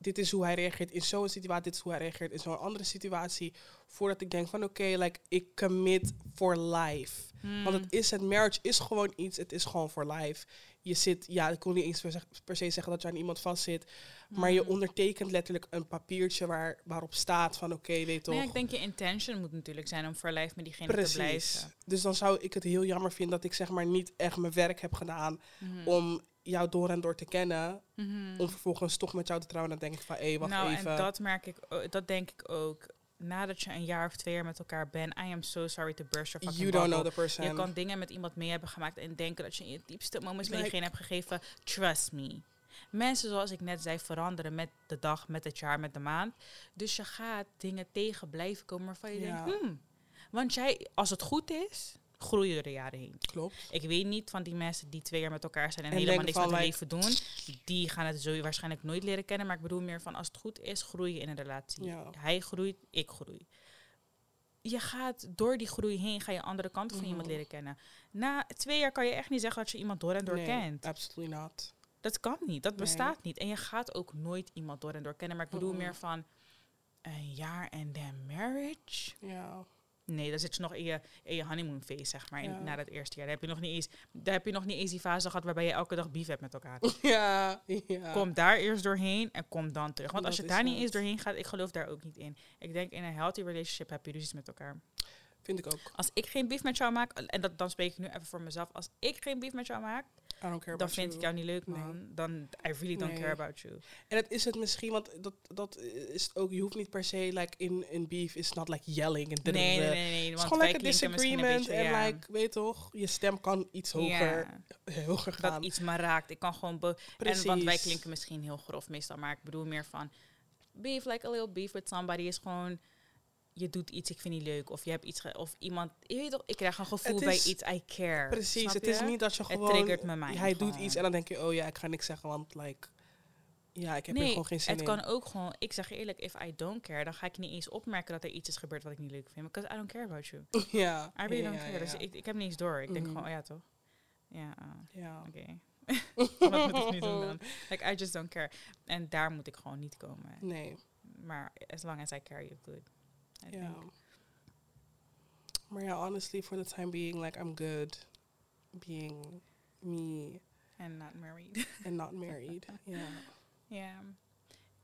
dit is hoe hij reageert in zo'n situatie, dit is hoe hij reageert in zo'n andere situatie. Voordat ik denk van oké, like, ik commit for life. Hmm. Want het is het, marriage is gewoon iets, het is gewoon for life. Je zit, ja, ik kon niet eens per se- per se zeggen dat je aan iemand vastzit. Maar je Hmm. ondertekent letterlijk een papiertje waar, waarop staat van oké, weet toch. Nee, ik denk je intention moet natuurlijk zijn om voor lijf met diegene te Precies. blijven. Dus dan zou ik het heel jammer vinden dat ik zeg maar niet echt mijn werk heb gedaan Mhm. om jou door en door te kennen. Mhm. Om vervolgens toch met jou te trouwen. Dan denk ik van hé, wacht nou, even. en dat merk ik, dat denk ik ook. Nadat je een jaar of twee jaar met elkaar bent, I am so sorry to burst your fucking you don't know the person. Je kan dingen met iemand mee hebben gemaakt en denken dat je in je diepste moments met Like- hebt gegeven. Trust me. Mensen, zoals ik net zei, veranderen met de dag, met het jaar, met de maand. Dus je gaat dingen tegen blijven komen waarvan je denkt, hmm. Want jij, als het goed is, groei je door de jaren heen. Klopt. Ik weet niet van die mensen die twee jaar met elkaar zijn en, En helemaal niks met hun leven doen. Die gaan het zo waarschijnlijk nooit leren kennen. Maar ik bedoel meer van als het goed is, groei je in een relatie. Ja. Hij groeit, ik groei. Je gaat door die groei heen, ga je andere kanten van iemand Mhm. leren kennen. Na twee jaar kan je echt niet zeggen dat je iemand door en door nee, kent. absolutely not. Dat kan niet, dat Nee. bestaat niet. En je gaat ook nooit iemand door en door kennen. Maar ik bedoel meer van een jaar en dan marriage. Ja. Nee, dan zit je nog in je, in je honeymoon phase, zeg maar, in- Ja. na dat eerste jaar. Daar heb, je nog niet eens, daar heb je nog niet eens die fase gehad waarbij je elke dag beef hebt met elkaar. ja, ja. Kom daar eerst doorheen en kom dan terug. Want als je daar niet eens doorheen gaat, ik geloof daar ook niet in. Ik denk in een healthy relationship heb je ruzies met elkaar. Vind ik ook. Als ik geen beef met jou maak, en dat, dan spreek ik nu even voor mezelf. Als ik geen beef met jou maak, dan vind you. ik jou niet leuk, Nee. man. Dan, I really don't Nee. care about you. En dat is het misschien, want dat, dat is ook, je hoeft niet per se, like in, in beef is not like yelling en Nee, nee, nee, nee. Het is Want gewoon een disagreement beetje, en like, weet toch, je stem kan iets hoger, hoger gaan. dat iets me raakt. Ik kan gewoon... Precies. En want wij klinken misschien heel grof meestal, maar ik bedoel meer van... Beef, like a little beef with somebody is gewoon... Je doet iets, ik vind niet leuk. Of je hebt iets... Of iemand... Je weet toch, ik krijg een gevoel Het bij iets, I care. Precies, het is niet dat je Het gewoon, triggert me mind hij doet iets en dan denk je, oh ja, ik ga niks zeggen, want like, ja, ik heb er gewoon geen zin het in. kan ook gewoon... Ik zeg je eerlijk, if I don't care, dan ga ik niet eens opmerken dat er iets is gebeurd wat ik niet leuk vind. Because I don't care about you. ja, I really ja, don't care. ja. Dus ik, ik heb niet eens door. Ik denk Mhm. gewoon, oh ja toch? Ja, ah, ja. oké. Wat moet ik nu doen dan? Like, I just don't care. En daar moet ik gewoon niet komen. Nee, Maar as long as I care, you're good. I ja. think. Maar ja, honestly, for the time being, like, I'm good being me And not married. and not married. Ja. Ja.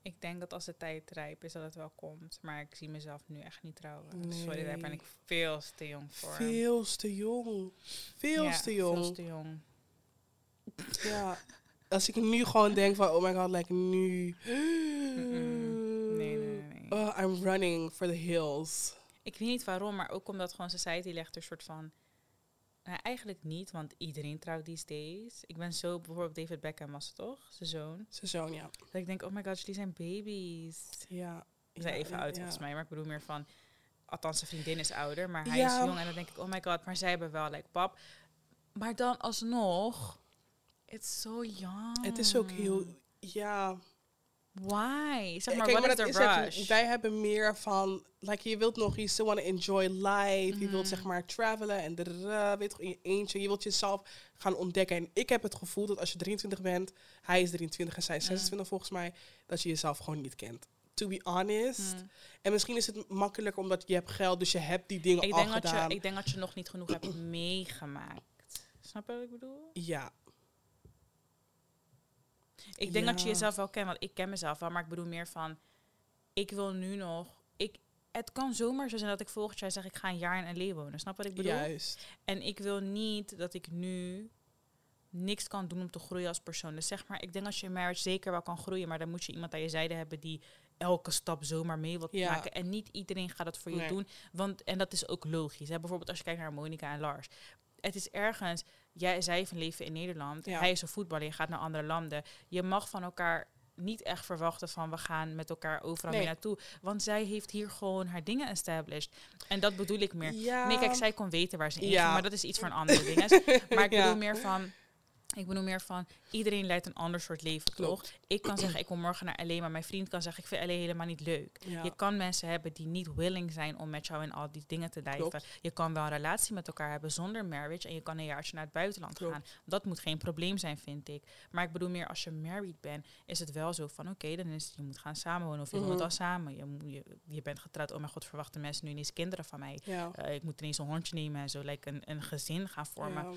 Ik denk dat als de tijd rijp is, dat het wel komt. Maar ik zie mezelf nu echt niet trouwen. Sorry, daar ben Nee. ik veel te jong voor. Veel te jong. Veel Ja, te jong. Veel te jong. Ja. Als ik nu gewoon denk van, oh my god, like nu. Nee, nee, nee. nee. Oh, I'm running for the hills. Ik weet niet waarom, maar ook omdat gewoon society legt er een soort van... Nou, eigenlijk niet, want iedereen trouwt these days. Ik ben zo, bijvoorbeeld David Beckham was het toch? Zijn zoon. Zijn zoon, ja. Dat ik denk, oh my god, jullie zijn baby's. Ja. Ze zijn Ja, even oud ja. volgens mij, maar ik bedoel meer van... Althans, zijn vriendin is ouder, maar hij Ja. is jong. En dan denk ik, oh my god, maar zij hebben wel, like, pap. Maar dan alsnog, it's so young. Het is ook heel, ja. Why? Zeg maar, Kijk, maar is dat the is rush? het. Wij hebben meer van, like je wilt nog, you still want to enjoy life. Je wilt zeg maar travelen en weet je, in je eentje. Je wilt jezelf gaan ontdekken. En ik heb het gevoel dat als je 23 bent, hij is 23 en zij is Mhm. 26 volgens mij, dat je jezelf gewoon niet kent. To be honest. Hmm. En misschien is het makkelijker omdat je hebt geld, dus je hebt die dingen Ik al denk, dat gedaan. je, ik denk dat je nog niet genoeg hebt meegemaakt. Snap je wat ik bedoel? ja, Ik denk dat je jezelf wel kent, want ik ken mezelf wel, maar ik bedoel meer van, ik wil nu nog, ik, het kan zomaar zo zijn dat ik volgend jaar zeg, ik ga een jaar in LA wonen. Snap wat ik bedoel? juist. En ik wil niet dat ik nu niks kan doen om te groeien als persoon. Dus zeg maar, ik denk als je in marriage zeker wel kan groeien, maar dan moet je iemand aan je zijde hebben die elke stap zomaar mee wil Ja. maken. En niet iedereen gaat dat voor je doen. Want, en dat is ook logisch. Hè? Bijvoorbeeld als je kijkt naar Monica en Lars. Het is ergens, jij, zij van leven in Nederland. Ja. Hij is een voetballer, je gaat naar andere landen. Je mag van elkaar niet echt verwachten van we gaan met elkaar overal Nee. mee naartoe. Want zij heeft hier gewoon haar dingen established. En dat bedoel ik meer. Ja. Nee, kijk, zij kon weten waar ze in ging, maar dat is iets een andere ding. Maar ik bedoel meer van... Ik bedoel meer van, iedereen leidt een ander soort leven, toch? Ik kan zeggen, ik kom morgen naar LA, maar mijn vriend kan zeggen, ik vind LA helemaal niet leuk. Ja. Je kan mensen hebben die niet willing zijn om met jou in al die dingen te dijven. Klopt. Je kan wel een relatie met elkaar hebben zonder marriage en je kan een jaartje naar het buitenland Klopt. gaan. Dat moet geen probleem zijn, vind ik. Maar ik bedoel meer, als je married bent, is het wel zo van, oké, dan is het, je moet gaan samenwonen of je Mhm. woont al samen. Je, moet- je, je bent getrouwd, oh mijn god, verwachten mensen nu ineens kinderen van mij. Ja. Eh, ik moet ineens een hondje nemen en zo, like een, een gezin gaan vormen Ja,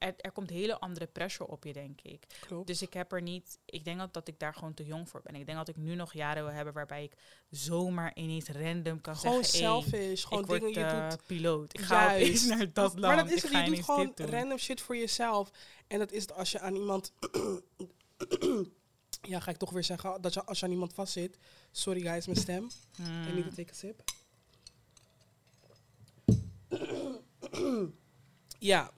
er, er komt hele andere pressure op je, denk ik. klopt. Dus ik heb er niet. Ik denk dat, dat ik daar gewoon te jong voor ben. Ik denk dat ik nu nog jaren wil hebben waarbij ik zomaar ineens random kan gewoon zeggen. "Hey, selfish. Gewoon ik word dingen je eh, doet. piloot. Ik ga opeens naar dat land. Maar dat is ik het. Je doet gewoon random shit voor jezelf. En dat is het als je aan iemand... ja, ga ik toch weer zeggen. Dat je, als je aan iemand vastzit... Sorry guys, mijn stem. Hmm. I need to take a sip. ja,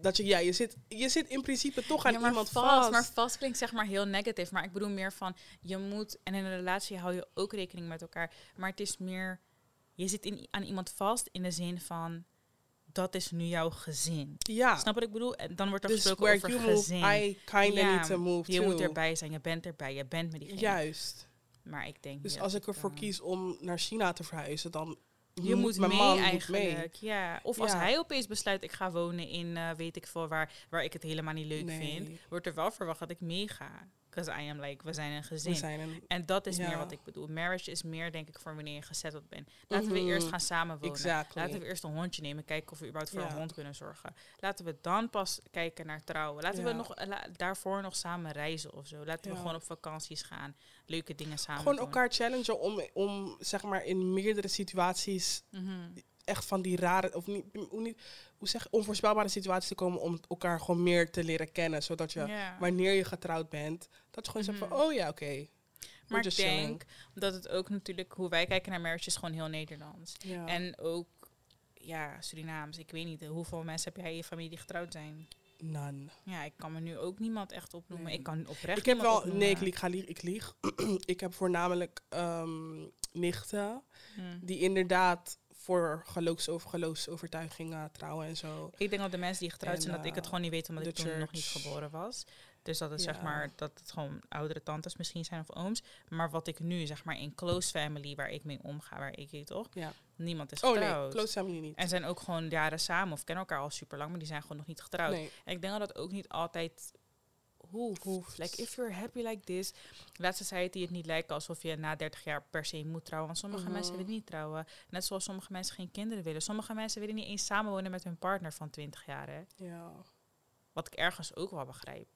dat je, ja je, zit, je zit in principe toch aan Ja, maar iemand vast, vast. Maar vast klinkt zeg maar heel negatief. Maar ik bedoel meer van, je moet... En in een relatie hou je ook rekening met elkaar. Maar het is meer... Je zit in, aan iemand vast in de zin van... Dat is nu jouw gezin. ja, Snap wat ik bedoel? En dan wordt er dus gesproken over you move, gezin. I kinda Ja, need to move je too. moet erbij zijn, je bent erbij, je bent met diegene. Juist. Maar ik denk Dus als ik ervoor eh, kies om naar China te verhuizen, dan Je moet mee eigenlijk. mee. Ja. Of als Ja. hij opeens besluit, ik ga wonen in eh, weet ik veel waar, waar ik het helemaal niet leuk Nee. vind, wordt er wel verwacht dat ik meega. Because I am like, we zijn een gezin. We zijn een, En dat is Ja. meer wat ik bedoel. Marriage is meer, denk ik, voor wanneer je gezetteld bent. Laten we Mhm. eerst gaan samenwonen. exactly. Laten we eerst een hondje nemen, kijken of we überhaupt voor Ja. een hond kunnen zorgen. Laten we dan pas kijken naar trouwen. Laten we nog, la- daarvoor nog samen reizen of zo. Laten we gewoon op vakanties gaan. Leuke dingen samen Gewoon doen. elkaar challengen om, om zeg maar in meerdere situaties Mhm. echt van die rare, of niet, niet, hoe zeg onvoorspelbare situaties te komen om elkaar gewoon meer te leren kennen. Zodat je, wanneer je getrouwd bent, dat je gewoon zegt Mhm. van, oh ja, oké. Maar ik denk dat het ook natuurlijk, hoe wij kijken naar marriage, is gewoon heel Nederlands. Ja. En ook, ja, Surinaams. Ik weet niet, hoeveel mensen heb jij in je familie die getrouwd zijn? None. Ja, ik kan me nu ook niemand echt opnoemen. Nee. Ik kan oprecht Ik heb wel, opnoemen. nee, ik lieg, ga lieg, ik lieg. ik heb voornamelijk ehm, nichten Hm. die inderdaad voor geloofsover, geloofsovertuigingen trouwen en zo. Ik denk dat de mensen die getrouwd En, zijn, dat ik het eh, gewoon niet weet, omdat ik toen nog niet geboren was. Dus dat is Ja. zeg maar, dat het gewoon oudere tantes misschien zijn of ooms. Maar wat ik nu, zeg maar, in close family, waar ik mee omga, waar ik weet toch, Ja. niemand is Oh getrouwd. nee, close family niet. En zijn ook gewoon jaren samen of kennen elkaar al super lang, maar die zijn gewoon nog niet getrouwd. Nee. En ik denk dat dat ook niet altijd hoeft. Hoeft. Like, if you're happy like this, laat society het niet lijken alsof je na 30 jaar per se moet trouwen. Want sommige Mhm. mensen willen niet trouwen. Net zoals sommige mensen geen kinderen willen. Sommige mensen willen niet eens samenwonen met hun partner van 20 jaar. Hè? Ja. Wat ik ergens ook wel begrijp.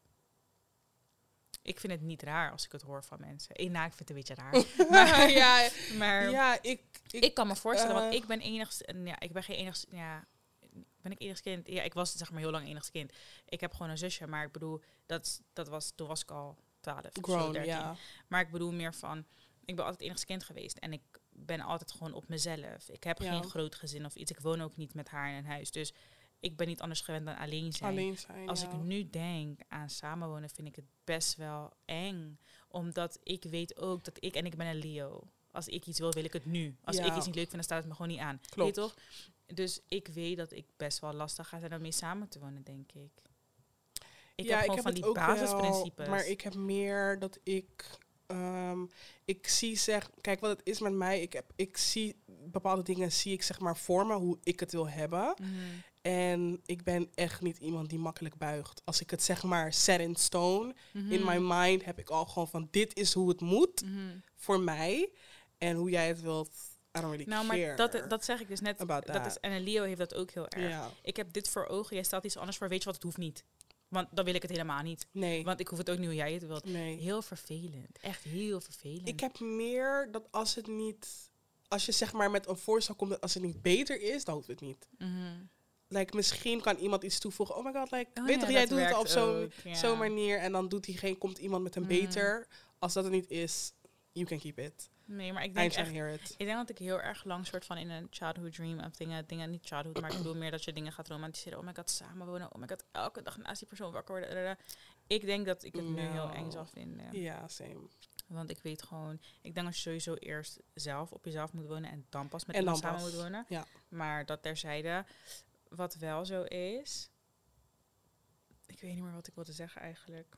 Ik vind het niet raar als ik het hoor van mensen. Eh, nou, ik vind het een beetje raar. maar, ja, maar ja, ik, ik, ik kan me voorstellen, want eh, ik ben enigst, ja, ik ben geen enigst, ja, ben ik enigst kind? Ja, ik was zeg maar heel lang enigst kind. Ik heb gewoon een zusje, maar ik bedoel, dat, dat was, toen was ik al 12 of zo, grown, 13. ja. Maar ik bedoel meer van, ik ben altijd enigst kind geweest en ik ben altijd gewoon op mezelf. Ik heb Ja. geen groot gezin of iets. Ik woon ook niet met haar in een huis, dus ik ben niet anders gewend dan alleen zijn. Alleen zijn, Als ja. ik nu denk aan samenwonen, vind ik het best wel eng. Omdat ik weet ook dat ik, en ik ben een Leo. Als ik iets wil, wil ik het nu. Als Ja. ik iets niet leuk vind, dan staat het me gewoon niet aan. Klopt. Weet je toch? Dus ik weet dat ik best wel lastig ga zijn om mee samen te wonen, denk ik. Ik ja, heb gewoon van het die ook wel, basisprincipes. maar ik heb meer dat ik... ehm, ik zie zeg... Kijk, wat het is met mij. Ik, heb, ik zie bepaalde dingen zie ik zeg maar voor me hoe ik het wil hebben. Mhm. En ik ben echt niet iemand die makkelijk buigt. Als ik het zeg maar set in stone. In Mhm. my mind heb ik al gewoon van dit is hoe het moet Mhm. voor mij. En hoe jij het wilt, I don't really Nou, care. maar dat, dat zeg ik dus net. About Dat is, en Leo heeft dat ook heel erg. Ik heb dit voor ogen, jij stelt iets anders voor. Weet je wat, het hoeft niet. Want dan wil ik het helemaal niet. nee. Want ik hoef het ook niet hoe jij het wilt. nee. Heel vervelend. Echt heel vervelend. Ik heb meer dat als het niet... Als je zeg maar met een voorstel komt dat als het niet beter is, dan hoeft het niet. Mhm. Like, misschien kan iemand iets toevoegen. Oh my god, like, Oh weet ja, toch, jij doet het werkt op zo'n zo'n manier. En dan doet diegene, komt iemand met een Mhm. beter. Als dat het niet is, you can keep it. Nee, maar ik denk echt... Ik denk dat ik heel erg lang soort van in een childhood dream of dingen, dingen niet childhood, maar ik bedoel meer dat je dingen gaat romantiseren. Oh my god, samenwonen. Oh my god, elke dag naast die persoon wakker worden. Ik denk dat ik het nu heel eng No. zal vinden. Ja, same. Want ik weet gewoon, ik denk dat je sowieso eerst zelf op jezelf moet wonen en dan pas met iemand samen moet wonen. Ja. Maar dat terzijde, wat wel zo is, ik weet niet meer wat ik wilde zeggen eigenlijk.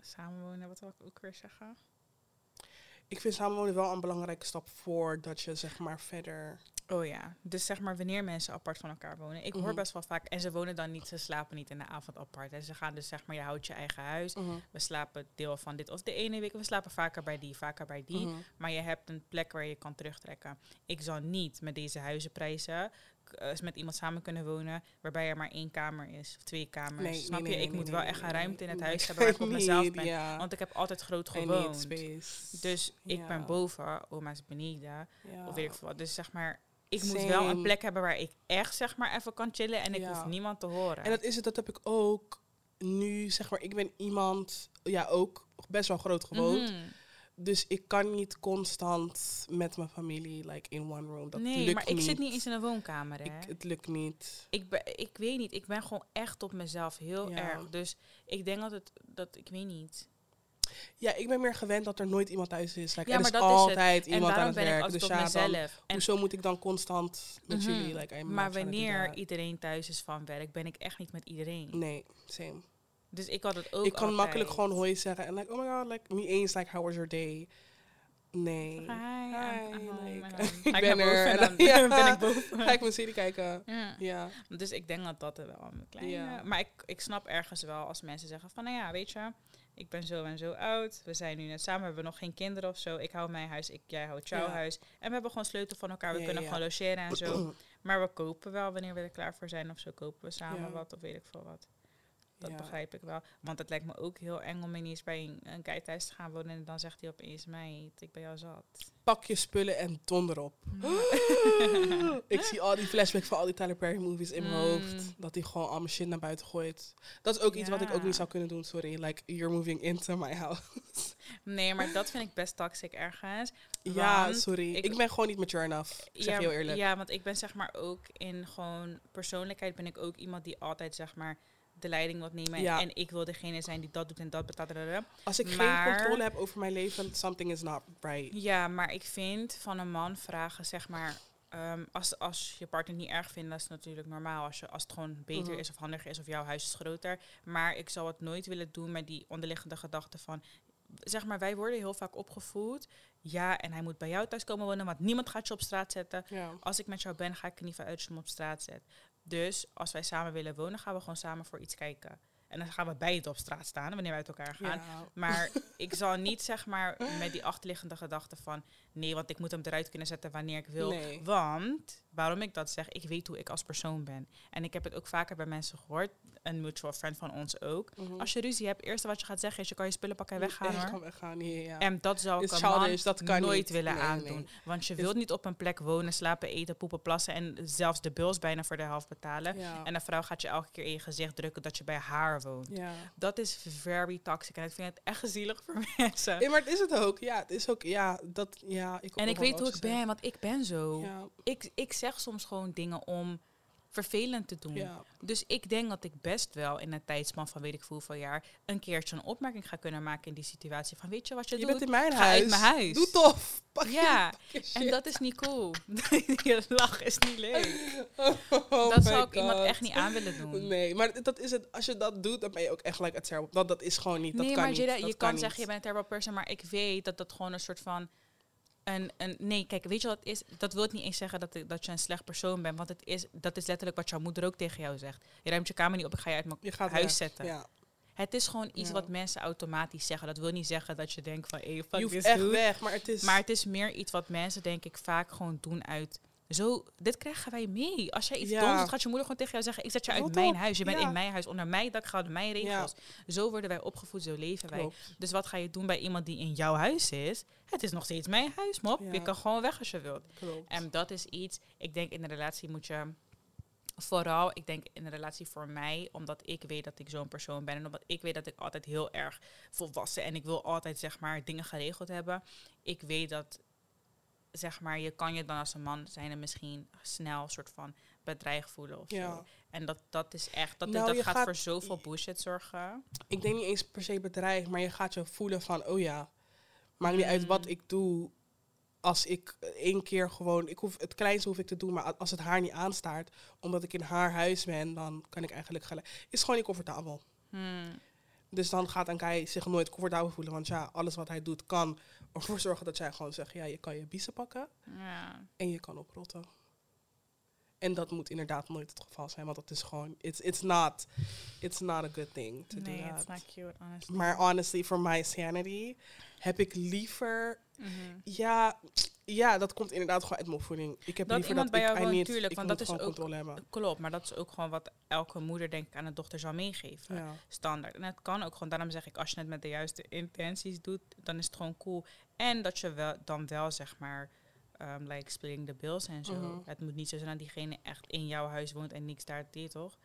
Samenwonen, wat wil ik ook weer zeggen? Ik vind samenwonen wel een belangrijke stap voordat je zeg maar verder... Oh ja, dus zeg maar wanneer mensen apart van elkaar wonen. Ik hoor Mhm. best wel vaak, en ze wonen dan niet, ze slapen niet in de avond apart. En ze gaan dus zeg maar, je houdt je eigen huis. Mhm. We slapen deel van dit of de ene week. We slapen vaker bij die, vaker bij die. Mhm. Maar je hebt een plek waar je kan terugtrekken. Ik zou niet met deze huizenprijzen eens met iemand samen kunnen wonen waarbij er maar één kamer is of twee kamers. Nee, Snap nee, je? nee, ik moet wel echt een ruimte in het huis hebben waar ik op mezelf ben. Want ik heb altijd groot gewoond. space. Dus ik ben boven, oma's beneden. Of weet ik veel wat. Dus zeg maar, ik moet wel een plek hebben waar ik echt zeg maar even kan chillen en ik hoef niemand te horen. En dat is het, dat heb ik ook nu, zeg maar, ik ben iemand, ja, ook best wel groot gewoond. Mhm. Dus ik kan niet constant met mijn familie, like, in one room. Dat nee, lukt maar ik zit niet eens in een woonkamer. Hè? Ik, het lukt niet. Ik, ben, ik weet niet, ik ben gewoon echt op mezelf heel Ja. erg. Dus ik denk dat het, dat ik weet niet. Ja, ik ben meer gewend dat er nooit iemand thuis is. Like, Ja, er maar is dat is het. altijd En iemand aan het werk. Dus ja, dan, hoezo moet ik dan constant met Mhm. jullie? Like, I'm maar wanneer iedereen thuis is van werk, ben ik echt niet met iedereen. Nee, same. Dus ik had het ook ik kan altijd. makkelijk gewoon hoi zeggen. En like, oh my god, like, niet eens, like, how was your day? Nee. Hi, like, ik Ga ben er. En dan- dan ja. ben ik boven. Ga ik mijn serie kijken? Ja. Ja. Dus ik denk dat dat er wel een kleine... Ja. Maar ik, ik snap ergens wel als mensen zeggen van... Nou ja, weet je, ik ben zo en zo oud. We zijn nu net samen, we hebben nog geen kinderen of zo. Ik hou mijn huis, ik, jij houdt jouw Ja. huis. En we hebben gewoon sleutel van elkaar. We Ja, kunnen ja. gewoon logeren en zo. Maar we kopen wel wanneer we er klaar voor zijn of zo. Kopen we samen Ja. wat of weet ik veel wat. Dat Ja. begrijp ik wel. Want het lijkt me ook heel eng om ineens bij een, een guy thuis te gaan wonen. En dan zegt hij opeens, meid, ik ben jou zat. Pak je spullen en donder op. ik zie al die flashbacks van al die Tyler Perry movies in mijn Mm. hoofd. Dat hij gewoon al mijn shit naar buiten gooit. Dat is ook iets wat ik ook niet zou kunnen doen, sorry. Like, you're moving into my house. Nee, maar dat vind ik best toxic ergens. ja, sorry. ik- Ik, ben gewoon niet mature enough. Ik zeg ja, heel eerlijk. Ja, want ik ben zeg maar ook in gewoon persoonlijkheid ben ik ook iemand die altijd zeg maar de leiding wil nemen. Ja. En ik wil degene zijn die dat doet en dat betaalt. Als ik Maar- geen controle heb over mijn leven, something is not right. Ja, maar ik vind van een man vragen, zeg maar, ehm, als, als je partner niet erg vindt, dat is natuurlijk normaal. Als, je, als het gewoon beter Mhm. is of handiger is of jouw huis is groter. Maar ik zou het nooit willen doen met die onderliggende gedachte van, zeg maar, wij worden heel vaak opgevoed. Ja, en hij moet bij jou thuis komen wonen, want niemand gaat je op straat zetten. Ja. Als ik met jou ben, ga ik er niet van uit als je op straat zet. Dus als wij samen willen wonen, gaan we gewoon samen voor iets kijken. En dan gaan we beide op straat staan wanneer we uit elkaar gaan. Ja. Maar ik zal niet zeg maar met die achterliggende gedachte van nee, want ik moet hem eruit kunnen zetten wanneer ik wil. Nee. Want waarom ik dat zeg, ik weet hoe ik als persoon ben. En ik heb het ook vaker bij mensen gehoord, een mutual friend van ons ook. Mhm. Als je ruzie hebt, eerste wat je gaat zeggen is je kan je spullen pakken en weggaan Ja, gewoon weggaan, ja, ja. En dat zou ik een dat kan nooit niet. willen Nee, aandoen. nee. Want je wilt niet op een plek wonen, slapen, eten, poepen, plassen en zelfs de bills bijna voor de helft betalen. Ja. En een vrouw gaat je elke keer in je gezicht drukken dat je bij haar woont. ja. Dat is very toxic en ik vind het echt zielig voor mensen. Ja, maar het is het ook. Ja, het is ook, ja, dat, ja. Ik En ik weet hoe ik ben, want ik ben zo. Ik, ik zeg soms gewoon dingen om vervelend te doen. ja. Dus ik denk dat ik best wel in een tijdspan van weet ik veel hoeveel jaar een keertje een opmerking ga kunnen maken in die situatie. Van weet je wat je, Je doet? bent in mijn Ga huis. uit mijn huis. Doe tof. Pak Ja, je en dat is niet cool. je lach is niet leuk. Oh dat zou ik iemand echt niet aan willen doen. Nee, maar dat is het. Als je dat doet, dan ben je ook echt like a terrible. Dat, dat is gewoon niet. Dat nee, kan maar niet. Dat je kan zeggen je bent een terrible person, maar ik weet dat dat gewoon een soort van een, een nee, kijk, weet je wat het is? Dat wil niet eens zeggen dat, dat je een slecht persoon bent, want het is, dat is letterlijk wat jouw moeder ook tegen jou zegt. Je ruimt je kamer niet op, ik ga je uit mijn huis weg. zetten. Ja. Het is gewoon iets Ja. wat mensen automatisch zeggen. Dat wil niet zeggen dat je denkt van, hey, fuck Je hoeft echt weg, maar het is. Maar het is meer iets wat mensen denk ik vaak gewoon doen uit... Zo, dit krijgen wij mee. Als jij iets Ja. doet, gaat je moeder gewoon tegen jou zeggen... ik zet je uit Rot mijn op. huis. Je bent Ja. in mijn huis, onder mijn dak, gelden mijn regels. Zo worden wij opgevoed, zo leven wij. Dus wat ga je doen bij iemand die in jouw huis is? Het is nog steeds mijn huis, mop. Je kan gewoon weg als je wilt. Klopt. En dat is iets, ik denk in een relatie moet je vooral, ik denk in een relatie voor mij, omdat ik weet dat ik zo'n persoon ben en omdat ik weet dat ik altijd heel erg volwassen en ik wil altijd zeg maar dingen geregeld hebben. Ik weet dat zeg maar je kan je dan als een man zijn en misschien snel soort van bedreigd voelen of Ja. zo. En dat, dat is echt, dat, Nou, dat gaat, gaat- voor zoveel bullshit zorgen. Ik denk niet eens per se bedreigd, maar je gaat je voelen van, oh ja, maakt niet uit wat Mm. ik doe. Als ik één keer gewoon, ik hoef, het kleinste hoef ik te doen, maar als het haar niet aanstaart, omdat ik in haar huis ben, dan kan ik eigenlijk gelijk. Is gewoon niet comfortabel. Hmm. Dus dan gaat een guy zich nooit comfortabel voelen. Want ja, alles wat hij doet kan ervoor zorgen dat jij gewoon zegt... ja, je kan je biezen pakken Ja. en je kan oprotten. En dat moet inderdaad nooit het geval zijn. Want dat is gewoon... It's, it's, not, it's not a good thing to Nee, do it's that. not cute, honestly. Maar honestly, for my sanity... heb ik liever... Mhm. Ja, ja, dat komt inderdaad gewoon uit mijn opvoeding. Ik heb Dat liever iemand dat bij ik, jou need- tuurlijk, want dat is gewoon ook- hebben. Klopt, maar dat is ook gewoon wat elke moeder denk ik aan de dochter zal meegeven. Ja. Standaard. En het kan ook gewoon, daarom zeg ik, als je het met de juiste intenties doet, dan is het gewoon cool. En dat je wel, dan wel zeg maar, um, like splitting the bills en zo. Mhm. Het moet niet zo zijn dat diegene echt in jouw huis woont en niks daar deed, toch?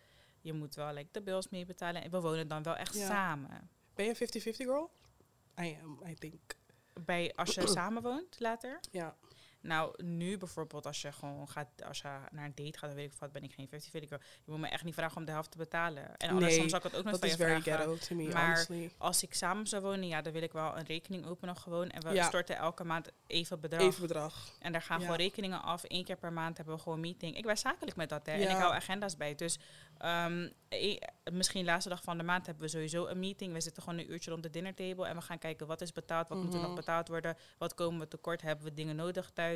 Je moet wel like, de bills mee betalen. En we wonen dan wel echt Ja. samen. Ben je een 50-50 girl? I am, I think. Bij, als je samen woont later. Ja. Nou, nu bijvoorbeeld als je gewoon gaat, als je naar een date gaat, dan weet ik wat, ben ik geen 50 girl. Je moet me echt niet vragen om de helft te betalen. En Nee, andersom zou ik het ook nog van je vragen. me, Maar- honestly. Als ik samen zou wonen, ja, dan wil ik wel een rekening openen gewoon. En we Ja. storten elke maand even bedrag. Even bedrag. En daar gaan Ja. gewoon rekeningen af. Eén keer per maand hebben we gewoon een meeting. Ik ben zakelijk met dat, hè. En ik hou agenda's bij. Dus ehm, e- misschien laatste dag van de maand hebben we sowieso een meeting. We zitten gewoon een uurtje rond de dinnertable. En we gaan kijken wat is betaald, wat moet er nog Mhm. betaald worden. Wat komen we tekort, hebben we dingen nodig thuis.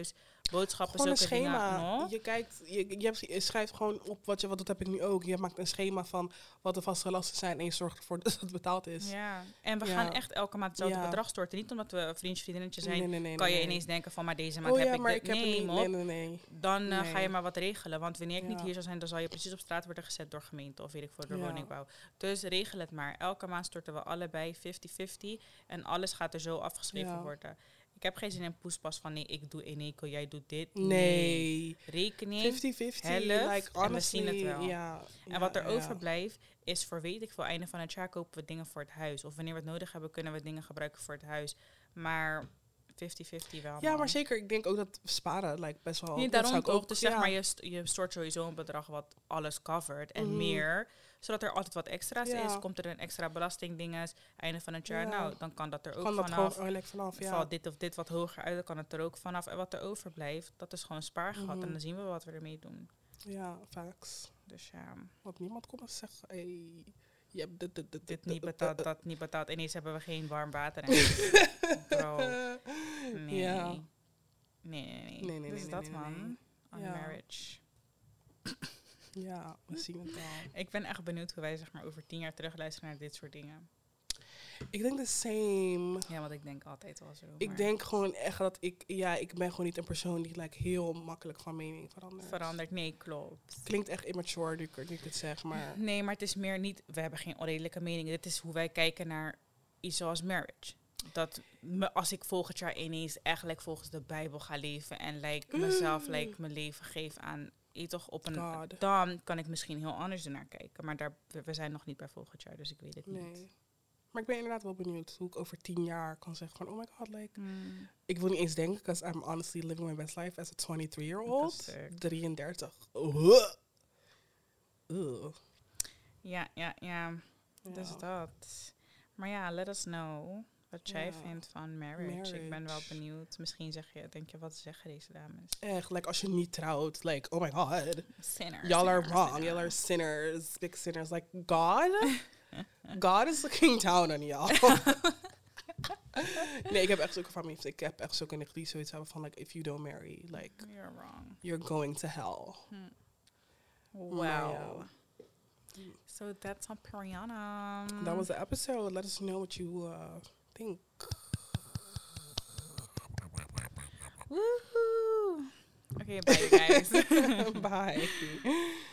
Boodschappen, Gewoon een schema. dingen. No? Je kijkt, je, je, hebt, je schrijft gewoon op wat je, wat dat heb ik nu ook. Je maakt een schema van wat de vaste lasten zijn en je zorgt ervoor dat het betaald is. Ja, en we Ja. gaan echt elke maand hetzelfde Ja. bedrag storten. Niet omdat we vriendje, vriendinnetje zijn, Nee, nee, nee, kan je nee. ineens denken van, maar deze maand Oh heb ja, ik maar dit. ik heb nee, niet. Nee, nee, nee. Dan eh, ga je maar wat regelen. Want wanneer ik niet hier zou zijn, dan zal je precies op straat worden gezet door gemeente of weet ik voor de woningbouw. Dus regel het maar. Elke maand storten we allebei 50-50 en alles gaat er zo afgeschreven worden. Ik heb geen zin in poespas van nee, ik doe Eneco, jij doet dit. Nee. Rekening. 50-50. helft, like, en we zien het wel. Ja, En wat er overblijft is voor weet ik veel einde van het jaar kopen we dingen voor het huis. Of wanneer we het nodig hebben, kunnen we dingen gebruiken voor het huis. Maar 50-50 wel. Ja, man. maar zeker. Ik denk ook dat sparen like, best wel... Nee, dat zou daarom ook. ook- Dus zeg maar, je, je stort sowieso een bedrag wat alles covert en Mhm. meer. Zodat er altijd wat extra's Ja. is. Komt er een extra belastingdinges, einde van het jaar. Ja. Nou, dan kan dat er ook Kan dat vanaf. gewoon eerlijk vanaf, ja. Valt dit of dit wat hoger uit, dan kan het er ook vanaf. En wat er overblijft, dat is gewoon spaargat. Mhm. En dan zien we wat we ermee doen. Ja, facts. Dus ja, Want niemand komt zeggen, hey, je hebt dit, dit, dit, dit niet betaald, dat niet betaald. Ineens hebben we geen warm water. Bro, nee. Ja. Nee, nee, nee. Nee, nee, dus nee, dat, man. On marriage. Ja, we zien het wel. Ik ben echt benieuwd hoe wij zeg maar, over tien jaar terugluisteren naar dit soort dingen. Ik denk the same. Ja, want ik denk altijd wel zo. Ik denk gewoon echt dat ik, ja, ik ben gewoon niet een persoon die like, heel makkelijk van mening verandert. Veranderd, nee, klopt. Klinkt echt immature nu ik, nu ik het zeg, maar Nee, maar het is meer niet, we hebben geen onredelijke meningen. Dit is hoe wij kijken naar iets zoals marriage. Dat me, als ik volgend jaar ineens eigenlijk volgens de Bijbel ga leven en like, mezelf like, mijn leven geef aan, je toch op een, God. dan kan ik misschien heel anders ernaar kijken. Maar daar, we zijn nog niet bij volgend jaar, dus ik weet het niet. nee. Maar ik ben inderdaad wel benieuwd hoe ik over tien jaar kan zeggen van, oh my god, like, Mm. ik wil niet eens denken, because I'm honestly living my best life as a 23-year-old. Dat is sick. 33. Ugh. Ugh. Ja, ja, ja. Dus Ja. dat. Maar ja, let us know wat jij Ja. vindt van marriage. Ik ben wel benieuwd. Misschien zeg je, denk je, wat zeggen deze dames? Echt, like, als je niet trouwt, like, oh my god. Sinners. Y'all are wrong. Y'all are sinners, big sinners. Like God, God is looking down on y'all. nee, ik heb echt zulke familie. Ik heb echt zulke nicht die zoiets hebben van like, if you don't marry, like, You're wrong. you're going to hell. Wow. ja. So that's on Periana. That was the episode. Let us know what you uh, think. Woohoo. Okay, bye guys. Bye.